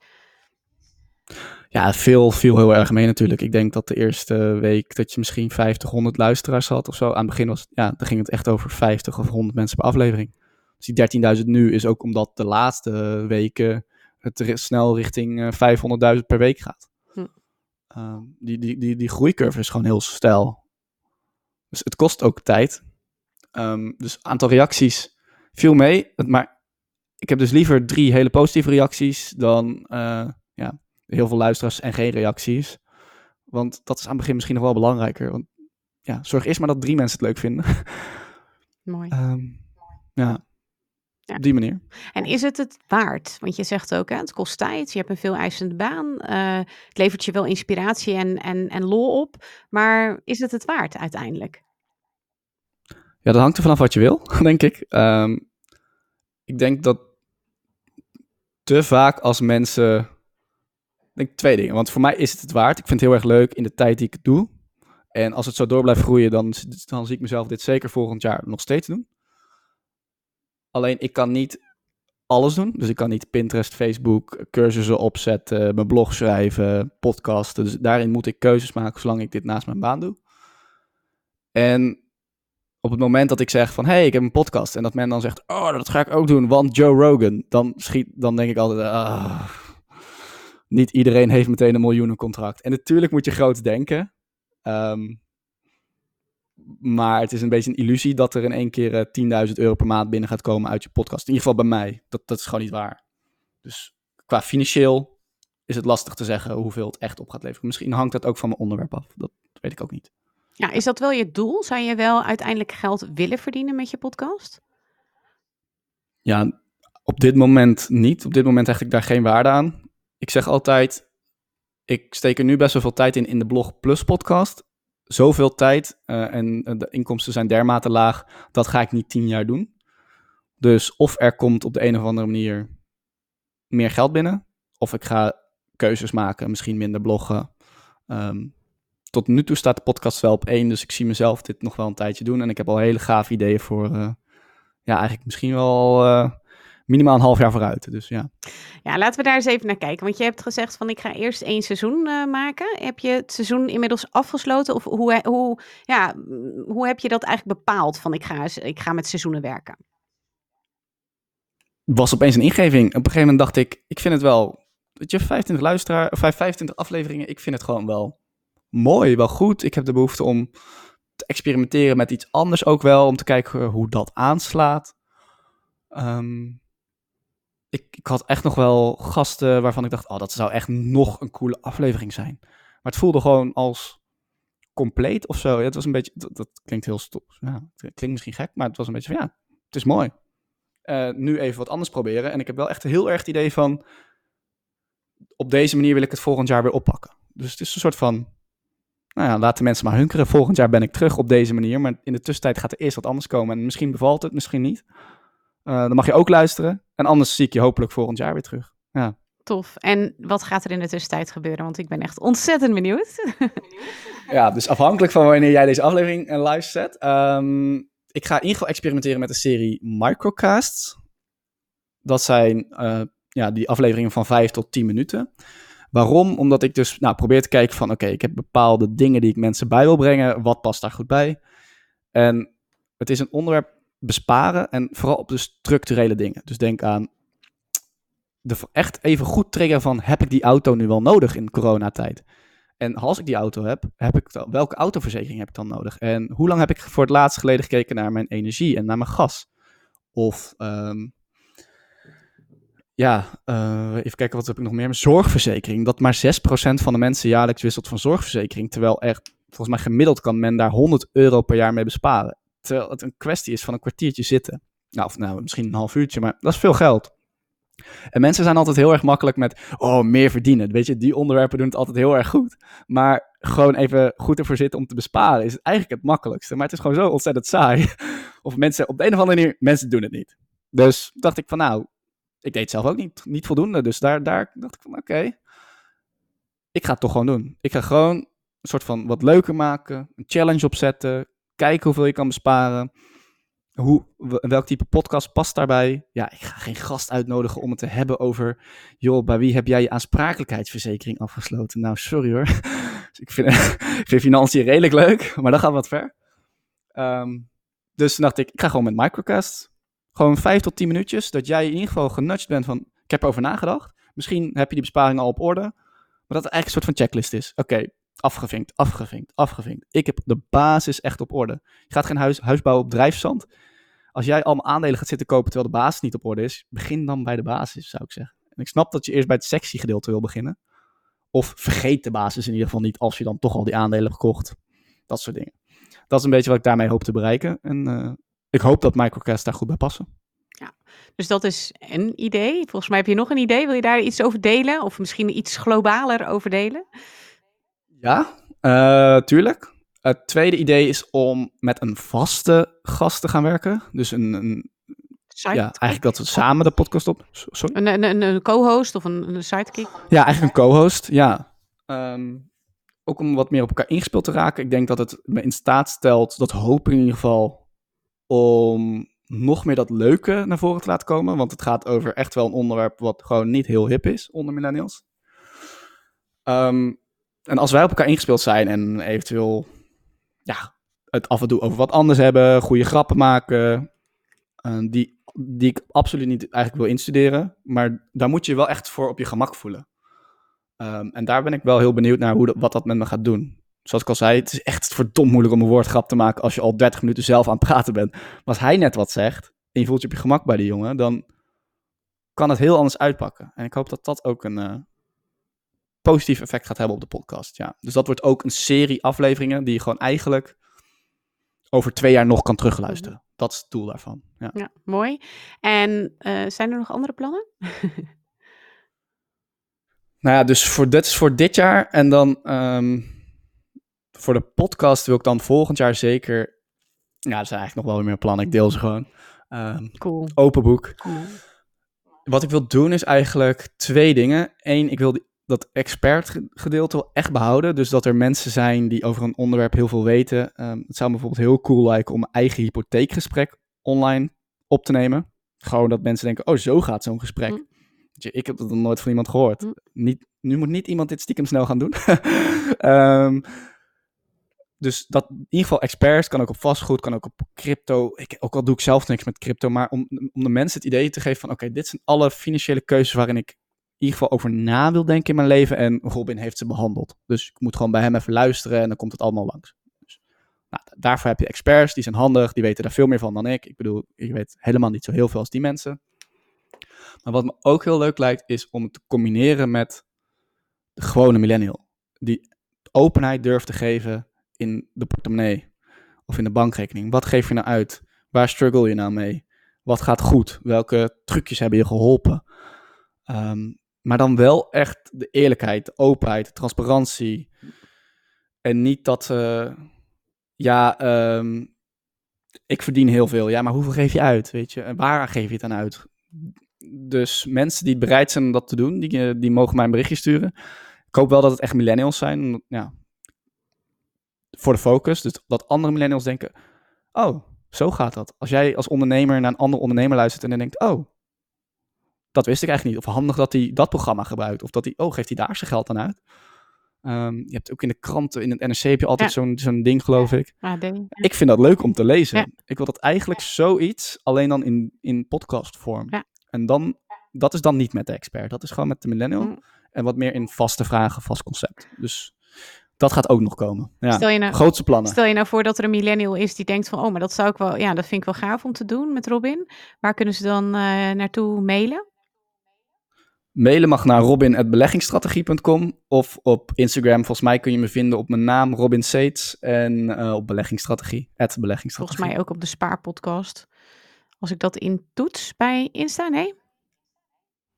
Ja, veel viel heel erg mee natuurlijk. Ik denk dat de eerste week dat je misschien 50, 100 luisteraars had of zo. Aan het begin was ja, dan ging het echt over 50 of 100 mensen per aflevering. Dus die 13.000 nu is ook omdat de laatste weken het snel richting eh, 500.000 per week gaat. Hm. Ehm, die, die, die, die groeicurve is gewoon heel steil. Dus het kost ook tijd. Ehm, dus aantal reacties viel mee. Maar ik heb dus liever drie hele positieve reacties dan eh, ja, heel veel luisteraars en geen reacties. Want dat is aan het begin misschien nog wel belangrijker. Want ja, zorg eerst maar dat drie mensen het leuk vinden. Mooi. Ehm, ja, Ja. op die manier. En is het het waard? Want je zegt ook, hè, het kost tijd, je hebt een veel eisende baan. eh, het levert je wel inspiratie en, en, en lol op. Maar is het het waard uiteindelijk? Ja, dat hangt er vanaf wat je wil, denk ik. Ehm, ik denk dat te vaak als mensen... Denk twee dingen. Want voor mij is het het waard. Ik vind het heel erg leuk in de tijd die ik het doe. En als het zo door blijft groeien, dan, dan zie ik mezelf dit zeker volgend jaar nog steeds doen. Alleen ik kan niet alles doen. Dus ik kan niet Pinterest, Facebook, cursussen opzetten, mijn blog schrijven, podcasten. Dus daarin moet ik keuzes maken zolang ik dit naast mijn baan doe. En op het moment dat ik zeg van, hey, ik heb een podcast. En dat men dan zegt, oh, dat ga ik ook doen, want Joe Rogan. Dan, schiet, dan denk ik altijd, ah, niet iedereen heeft meteen een miljoenencontract. En natuurlijk moet je groot denken. Ehm, maar het is een beetje een illusie dat er in één keer eh, 10.000 euro per maand binnen gaat komen uit je podcast. In ieder geval bij mij. Dat, dat is gewoon niet waar. Dus qua financieel is het lastig te zeggen hoeveel het echt op gaat leveren. Misschien hangt dat ook van mijn onderwerp af. Dat weet ik ook niet. Ja, is dat wel je doel? Zou je wel uiteindelijk geld willen verdienen met je podcast? Ja, op dit moment niet. Op dit moment hecht ik daar geen waarde aan. ik zeg altijd, ik steek er nu best wel veel tijd in in de Blog Plus podcast. Zoveel tijd uh, en de inkomsten zijn dermate laag, dat ga ik niet tien jaar doen. Dus of er komt op de een of andere manier meer geld binnen, of ik ga keuzes maken, misschien minder bloggen. Um, tot nu toe staat de podcast wel op één, dus ik zie mezelf dit nog wel een tijdje doen. En ik heb al hele gaaf ideeën voor, uh, ja, eigenlijk misschien wel uh, minimaal een half jaar vooruit. Dus ja. Ja, laten we daar eens even naar kijken. Want je hebt gezegd van ik ga eerst één seizoen uh, maken. Heb je het seizoen inmiddels afgesloten? Of hoe, hoe, ja, hoe heb je dat eigenlijk bepaald van ik ga, ik ga met seizoenen werken? Was opeens een ingeving. Op een gegeven moment dacht ik, ik vind het wel, weet je, 25 luisteraar, of 25 afleveringen, ik vind het gewoon wel mooi, wel goed. Ik heb de behoefte om te experimenteren met iets anders ook wel, om te kijken hoe dat aanslaat. Um, ik, ik had echt nog wel gasten waarvan ik dacht, oh, dat zou echt nog een coole aflevering zijn. Maar het voelde gewoon als compleet of zo. Ja, het was een beetje, dat, klinkt heel stom. Ja, klinkt misschien gek, maar het was een beetje van, ja, het is mooi. Uh, nu even wat anders proberen. En ik heb wel echt heel erg het idee van, op deze manier wil ik het volgend jaar weer oppakken. Dus het is een soort van nou ja, laat de mensen maar hunkeren. Volgend jaar ben ik terug op deze manier. Maar in de tussentijd gaat er eerst wat anders komen. En misschien bevalt het, misschien niet. Uh, dan mag je ook luisteren. En anders zie ik je hopelijk volgend jaar weer terug. Ja. Tof. En wat gaat er in de tussentijd gebeuren? Want ik ben echt ontzettend benieuwd. ja, dus afhankelijk van wanneer jij deze aflevering uh, live zet. Um, ik ga in ieder geval experimenteren met de serie Microcasts. Dat zijn uh, ja, die afleveringen van 5 tot 10 minuten. Waarom? Omdat ik dus nou, probeer te kijken van, oké, ik heb bepaalde dingen die ik mensen bij wil brengen. Wat past daar goed bij? En het is een onderwerp besparen en vooral op de structurele dingen. Dus denk aan de echt even goed triggeren van, heb ik die auto nu wel nodig in coronatijd? En als ik die auto heb, heb ik dan, welke autoverzekering heb ik dan nodig? En hoe lang heb ik voor het laatst geleden gekeken naar mijn energie en naar mijn gas? Of um, ja, uh, even kijken, wat heb ik nog meer? Zorgverzekering. Dat maar 6% van de mensen jaarlijks wisselt van zorgverzekering. Terwijl echt, volgens mij gemiddeld kan men daar 100 euro per jaar mee besparen. Terwijl het een kwestie is van een kwartiertje zitten. Nou, of nou, misschien een half uurtje, maar dat is veel geld. En mensen zijn altijd heel erg makkelijk met, oh, meer verdienen. Weet je, die onderwerpen doen het altijd heel erg goed. Maar gewoon even goed ervoor zitten om te besparen is eigenlijk het makkelijkste. Maar het is gewoon zo ontzettend saai. Of mensen, op de een of andere manier, mensen doen het niet. Dus dacht ik van, nou, ik deed zelf ook niet, niet voldoende. Dus daar, daar dacht ik van, oké, ik ga het toch gewoon doen. Ik ga gewoon een soort van wat leuker maken, een challenge opzetten, kijken hoeveel je kan besparen. Hoe, welk type podcast past daarbij? Ja, ik ga geen gast uitnodigen om het te hebben over, joh, bij wie heb jij je aansprakelijkheidsverzekering afgesloten? Nou, sorry hoor. ik, vind, ik vind financiën redelijk leuk, maar dat gaat wat ver. Um, dus dacht ik, ik ga gewoon met Microcast gewoon vijf tot tien minuutjes, dat jij in ieder geval genudged bent van, ik heb erover nagedacht. Misschien heb je die besparing al op orde. Maar dat het eigenlijk een soort van checklist is. Oké, afgevinkt, afgevinkt, afgevinkt. Ik heb de basis echt op orde. Je gaat geen huis, huis bouwen op drijfzand. Als jij allemaal aandelen gaat zitten kopen terwijl de basis niet op orde is, begin dan bij de basis, zou ik zeggen. En ik snap dat je eerst bij het sexy gedeelte wil beginnen. Of vergeet de basis in ieder geval niet als je dan toch al die aandelen hebt gekocht. Dat soort dingen. Dat is een beetje wat ik daarmee hoop te bereiken. En uh, ik hoop dat Microcast daar goed bij passen. Ja, dus dat is een idee. Volgens mij heb je nog een idee. Wil je daar iets over delen? Of misschien iets globaler over delen? Ja, uh, tuurlijk. Het tweede idee is om met een vaste gast te gaan werken. Dus een, een ja, eigenlijk dat we samen de podcast op. Sorry? Een, een, een co-host of een, een sidekick? Ja, eigenlijk een co-host, ja. Um, ook om wat meer op elkaar ingespeeld te raken. Ik denk dat het me in staat stelt, dat hoop ik in ieder geval, om nog meer dat leuke naar voren te laten komen. Want het gaat over echt wel een onderwerp wat gewoon niet heel hip is onder millennials. Um, en als wij op elkaar ingespeeld zijn en eventueel ja, het af en toe over wat anders hebben, goede grappen maken, uh, die, die ik absoluut niet eigenlijk wil instuderen. Maar daar moet je wel echt voor op je gemak voelen. Um, en daar ben ik wel heel benieuwd naar hoe wat dat met me gaat doen zoals ik al zei, het is echt verdomd moeilijk om een woordgrap te maken als je al 30 minuten zelf aan het praten bent. Maar als hij net wat zegt en je voelt je op je gemak bij die jongen, dan kan het heel anders uitpakken. En ik hoop dat dat ook een uh, positief effect gaat hebben op de podcast. Ja. Dus dat wordt ook een serie afleveringen die je gewoon eigenlijk over twee jaar nog kan terugluisteren. Mhm. Dat is het doel daarvan. Ja, ja mooi. En uh, zijn er nog andere plannen? Nou ja, dus voor, dit is voor dit jaar. En dan ehm, voor de podcast wil ik dan volgend jaar zeker... Ja, dat zijn eigenlijk nog wel weer meer plannen. Ik deel ze gewoon. Ehm, Cool. open boek. cool. Wat ik wil doen is eigenlijk twee dingen. Eén, ik wil die- dat expert gedeelte wel echt behouden. Dus dat er mensen zijn die over een onderwerp heel veel weten. Ehm, het zou me bijvoorbeeld heel cool lijken om mijn eigen hypotheekgesprek online op te nemen. Gewoon dat mensen denken, oh zo gaat zo'n gesprek. Mm. Je, Ik heb dat nog nooit van iemand gehoord. Mm. Niet, nu moet niet iemand dit stiekem snel gaan doen. Ehm, dus dat in ieder geval experts, kan ook op vastgoed, kan ook op crypto. Ik, ook al doe ik zelf niks met crypto, maar om, om de mensen het idee te geven van oké, dit zijn alle financiële keuzes waarin ik in ieder geval over na wil denken in mijn leven. En Robin heeft ze behandeld. Dus ik moet gewoon bij hem even luisteren en dan komt het allemaal langs. Dus, nou, daarvoor heb je experts, die zijn handig, die weten daar veel meer van dan ik. Ik bedoel, ik weet helemaal niet zo heel veel als die mensen. Maar wat me ook heel leuk lijkt, is om het te combineren met de gewone millennial. Die openheid durft te geven in de portemonnee of in de bankrekening. Wat geef je nou uit? Waar struggle je nou mee? Wat gaat goed? Welke trucjes hebben je geholpen? Ehm, maar dan wel echt de eerlijkheid, de openheid, de transparantie. En niet dat, eh, ja, ehm, ik verdien heel veel. Ja, maar hoeveel geef je uit? Weet je, en waar geef je het aan uit? Dus mensen die bereid zijn om dat te doen, die, eh, die mogen mij een berichtje sturen. Ik hoop wel dat het echt millennials zijn. Ja, voor de focus. Dus dat andere millennials denken: oh, zo gaat dat. Als jij als ondernemer naar een andere ondernemer luistert en dan denkt: oh, dat wist ik eigenlijk niet. Of handig dat hij dat programma gebruikt. Of dat hij, oh, geeft hij daar zijn geld aan uit? Ehm, je hebt ook in de kranten, in het NRC heb je altijd Ja. zo'n zo'n ding, geloof ik. AD. Ik vind dat leuk om te lezen. Ja. Ik wil dat eigenlijk zoiets, alleen dan in, in podcastvorm. Ja. En dan, dat is dan niet met de expert. Dat is gewoon met de millennial. Mm. En wat meer in vaste vragen, vast concept. Dus dat gaat ook nog komen. Ja. Stel, je nou, Grootste plannen. stel je nou voor dat er een millennial is die denkt van... oh, maar dat zou ik wel... ja, dat vind ik wel gaaf om te doen met Robin. Waar kunnen ze dan eh, naartoe mailen? Mailen mag naar robin.beleggingsstrategie.com of op Instagram. Volgens mij kun je me vinden op mijn naam Robin Seets en eh, op beleggingsstrategie. Volgens mij ook op de Spaarpodcast. Als ik dat in toets bij Insta, nee?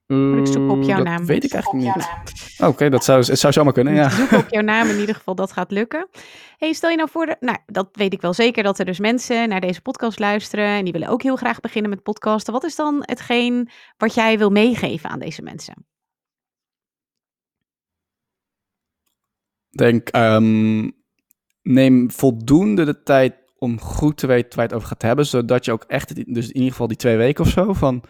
Ik zoek op jouw dat naam. weet ik eigenlijk niet. Oké, dat zou, het zou zomaar kunnen, ja. Zoek op jouw naam in ieder geval, dat gaat lukken. hey, stel je nou voor, de, nou, dat weet ik wel zeker, dat er dus mensen naar deze podcast luisteren en die willen ook heel graag beginnen met podcasten. Wat is dan hetgeen wat jij wil meegeven aan deze mensen? denk, ehm, neem voldoende de tijd om goed te weten waar je het over gaat hebben, zodat je ook echt, dus in ieder geval die twee weken of zo, van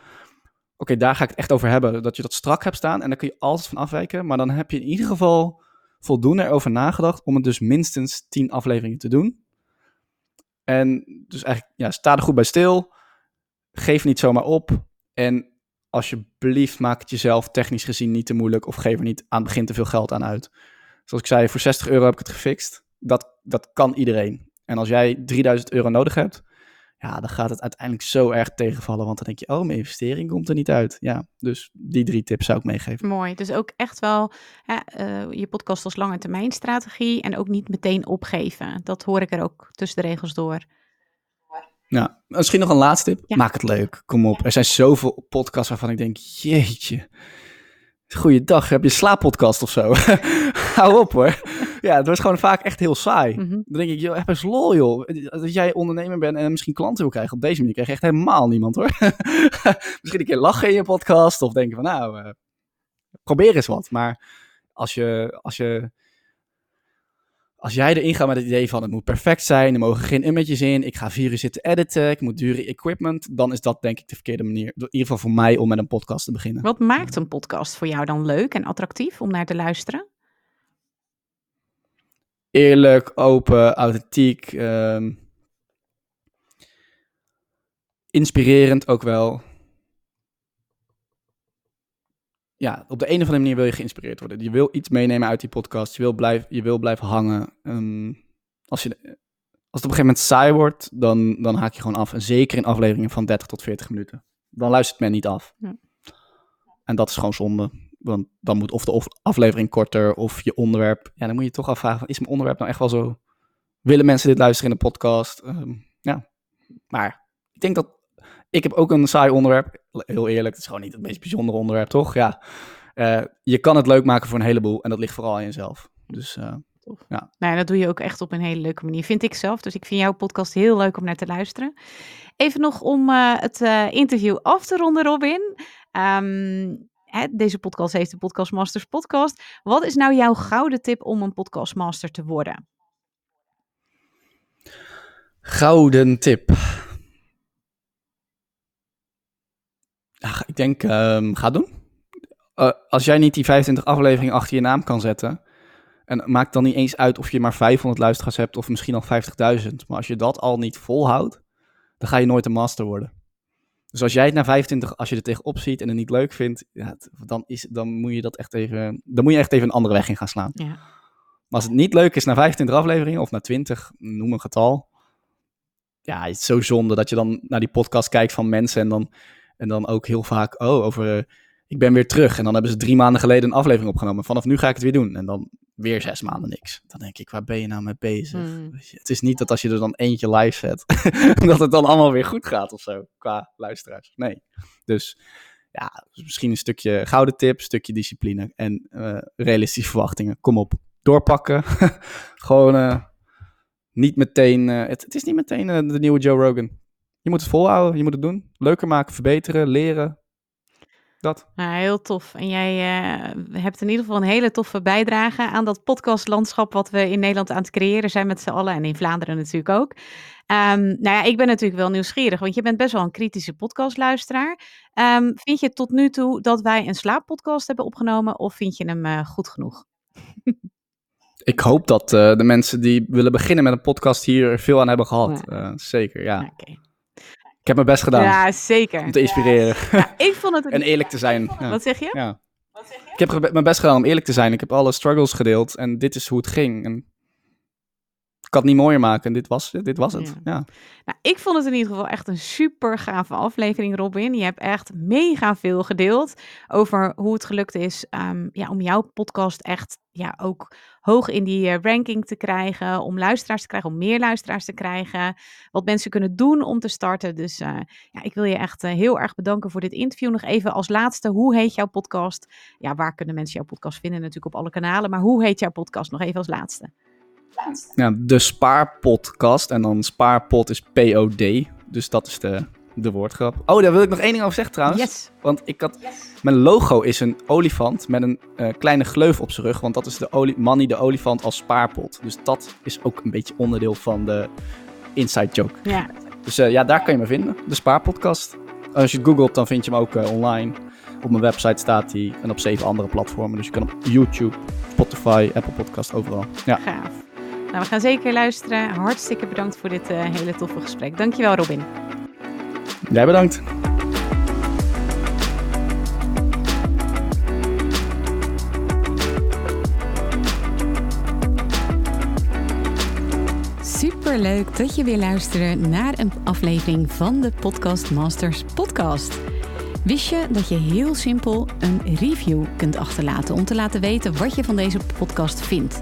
oké, daar ga ik het echt over hebben, dat je dat strak hebt staan en daar kun je altijd van afwijken, maar dan heb je in ieder geval voldoende erover nagedacht om het dus minstens tien afleveringen te doen. En dus eigenlijk, ja, sta er goed bij stil, geef niet zomaar op en alsjeblieft maak het jezelf technisch gezien niet te moeilijk of geef er niet aan het begin te veel geld aan uit. Zoals ik zei, voor 60 euro heb ik het gefixt. Dat, dat kan iedereen. En als jij 3000 euro nodig hebt, ja, dan gaat het uiteindelijk zo erg tegenvallen. Want dan denk je, oh, mijn investering komt er niet uit. Ja, dus die drie tips zou ik meegeven. Mooi, dus ook echt wel eh, je podcast als lange termijn strategie en ook niet meteen opgeven. Dat hoor ik er ook tussen de regels door. Ja, misschien nog een laatste tip. Ja. Maak het leuk. Kom op. Er zijn zoveel podcasts waarvan ik denk, jeetje. Goeiedag, heb je een slaappodcast of zo? Hou op hoor. Ja, het wordt gewoon vaak echt heel saai. Mhm. Dan denk ik, joh, heb eens lol joh. Dat jij ondernemer bent en misschien klanten wil krijgen. Op deze manier krijg je echt helemaal niemand hoor. misschien een keer lachen in je podcast of denken van nou, eh, probeer eens wat. Maar als je, als je, als jij erin gaat met het idee van het moet perfect zijn, er mogen geen images in, ik ga vier uur zitten editen, ik moet dure equipment, dan is dat denk ik de verkeerde manier. In ieder geval voor mij om met een podcast te beginnen. Wat maakt een podcast voor jou dan leuk en attractief om naar te luisteren? Eerlijk, open, authentiek. ehm, inspirerend ook wel. Ja, op de een of andere manier wil je geïnspireerd worden. Je wil iets meenemen uit die podcast. Je wil, blijf, je wil blijven hangen. Ehm, als, je, als het op een gegeven moment saai wordt, dan, dan haak je gewoon af. En zeker in afleveringen van 30 tot 40 minuten. Dan luistert men niet af. Ja. En dat is gewoon zonde. Want dan moet of de aflevering korter of je onderwerp. Ja, dan moet je toch afvragen: is mijn onderwerp nou echt wel zo? Willen mensen dit luisteren in de podcast? Ehm, ja. Maar ik denk dat. Ik heb ook een saai onderwerp. Heel eerlijk, het is gewoon niet het meest bijzondere onderwerp, toch? Ja. eh, je kan het leuk maken voor een heleboel en dat ligt vooral aan jezelf. Dus uh, ja. Nou, dat doe je ook echt op een hele leuke manier, vind ik zelf. Dus ik vind jouw podcast heel leuk om naar te luisteren. Even nog om uh, het interview af te ronden, Robin. Um, deze podcast heeft de Podcast Masters podcast. Wat is nou jouw gouden tip om een podcastmaster te worden? Gouden tip. Ja, ik denk, um, ga doen. Uh, als jij niet die 25 afleveringen achter je naam kan zetten. En maakt dan niet eens uit of je maar 500 luisteraars hebt of misschien al 50.000. Maar als je dat al niet volhoudt, dan ga je nooit een master worden. Dus als jij het na 25, als je er tegenop ziet en het niet leuk vindt, ja, dan, is, dan moet je dat echt even, dan moet je echt even een andere weg in gaan slaan. Ja. Maar als het niet leuk is na 25 afleveringen of na 20, noem een getal. Ja, het is zo zonde dat je dan naar die podcast kijkt van mensen en dan, en dan ook heel vaak, oh, over, uh, ik ben weer terug. En dan hebben ze drie maanden geleden een aflevering opgenomen. Vanaf nu ga ik het weer doen. En dan weer zes maanden niks. Dan denk ik, waar ben je nou mee bezig? Hmm. Het is niet dat als je er dan eentje live zet, dat het dan allemaal weer goed gaat of zo, qua luisteraars. Nee. Dus ja, misschien een stukje gouden tip, stukje discipline en uh, realistische verwachtingen. Kom op, doorpakken. Gewoon uh, niet meteen, uh, het, het, is niet meteen de nieuwe Joe Rogan. Je moet het volhouden, je moet het doen. Leuker maken, verbeteren, leren, dat. Nou, heel tof. En jij uh, hebt in ieder geval een hele toffe bijdrage aan dat podcastlandschap wat we in Nederland aan het creëren zijn met z'n allen. En in Vlaanderen natuurlijk ook. Um, nou ja, ik ben natuurlijk wel nieuwsgierig, want je bent best wel een kritische podcastluisteraar. Um, vind je tot nu toe dat wij een slaappodcast hebben opgenomen of vind je hem uh, goed genoeg? ik hoop dat uh, de mensen die willen beginnen met een podcast hier veel aan hebben gehad. Ja. zeker, ja. Okay. Ik heb mijn best gedaan. Ja, zeker. Om te inspireren. Ja, ik vond het... en eerlijk te zijn. Ja. Wat zeg je? Ja. Wat zeg je? Ik heb mijn best gedaan om eerlijk te zijn. Ik heb alle struggles gedeeld en dit is hoe het ging. En ik kan het niet mooier maken. Dit was, dit was het. Ja. Nou, ik vond het in ieder geval echt een super gave aflevering, Robin. Je hebt echt mega veel gedeeld over hoe het gelukt is um, ja, om jouw podcast echt ja, ook hoog in die uh, ranking te krijgen. Om luisteraars te krijgen, om meer luisteraars te krijgen. Wat mensen kunnen doen om te starten. Dus uh, ja, ik wil je echt uh, heel erg bedanken voor dit interview. Nog even als laatste, hoe heet jouw podcast? Ja, waar kunnen mensen jouw podcast vinden? Natuurlijk op alle kanalen. Maar hoe heet jouw podcast? Nog even als laatste. Ja, de Spaarpodcast. En dan Spaarpot is P-O-D. Dus dat is de, de woordgrap. Oh, daar wil ik nog één ding over zeggen trouwens. Yes. Want ik had... Mijn logo is een olifant met een uh, kleine gleuf op zijn rug. Want dat is de oli Manny de olifant als spaarpot. Dus dat is ook een beetje onderdeel van de inside joke. Ja. Dus uh, ja, daar kan je me vinden. De Spaarpodcast. Als je het googelt, dan vind je hem ook uh, online. Op mijn website staat hij. En op zeven andere platformen. Dus je kan op YouTube, Spotify, Apple Podcast, overal. Ja. Gaaf. Nou, we gaan zeker luisteren. Hartstikke bedankt voor dit uh, hele toffe gesprek. Dankjewel, Robin. Jij bedankt. Superleuk dat je weer luisterde naar een aflevering van de Podcast Masters podcast. Wist je dat je heel simpel een review kunt achterlaten om te laten weten wat je van deze podcast vindt?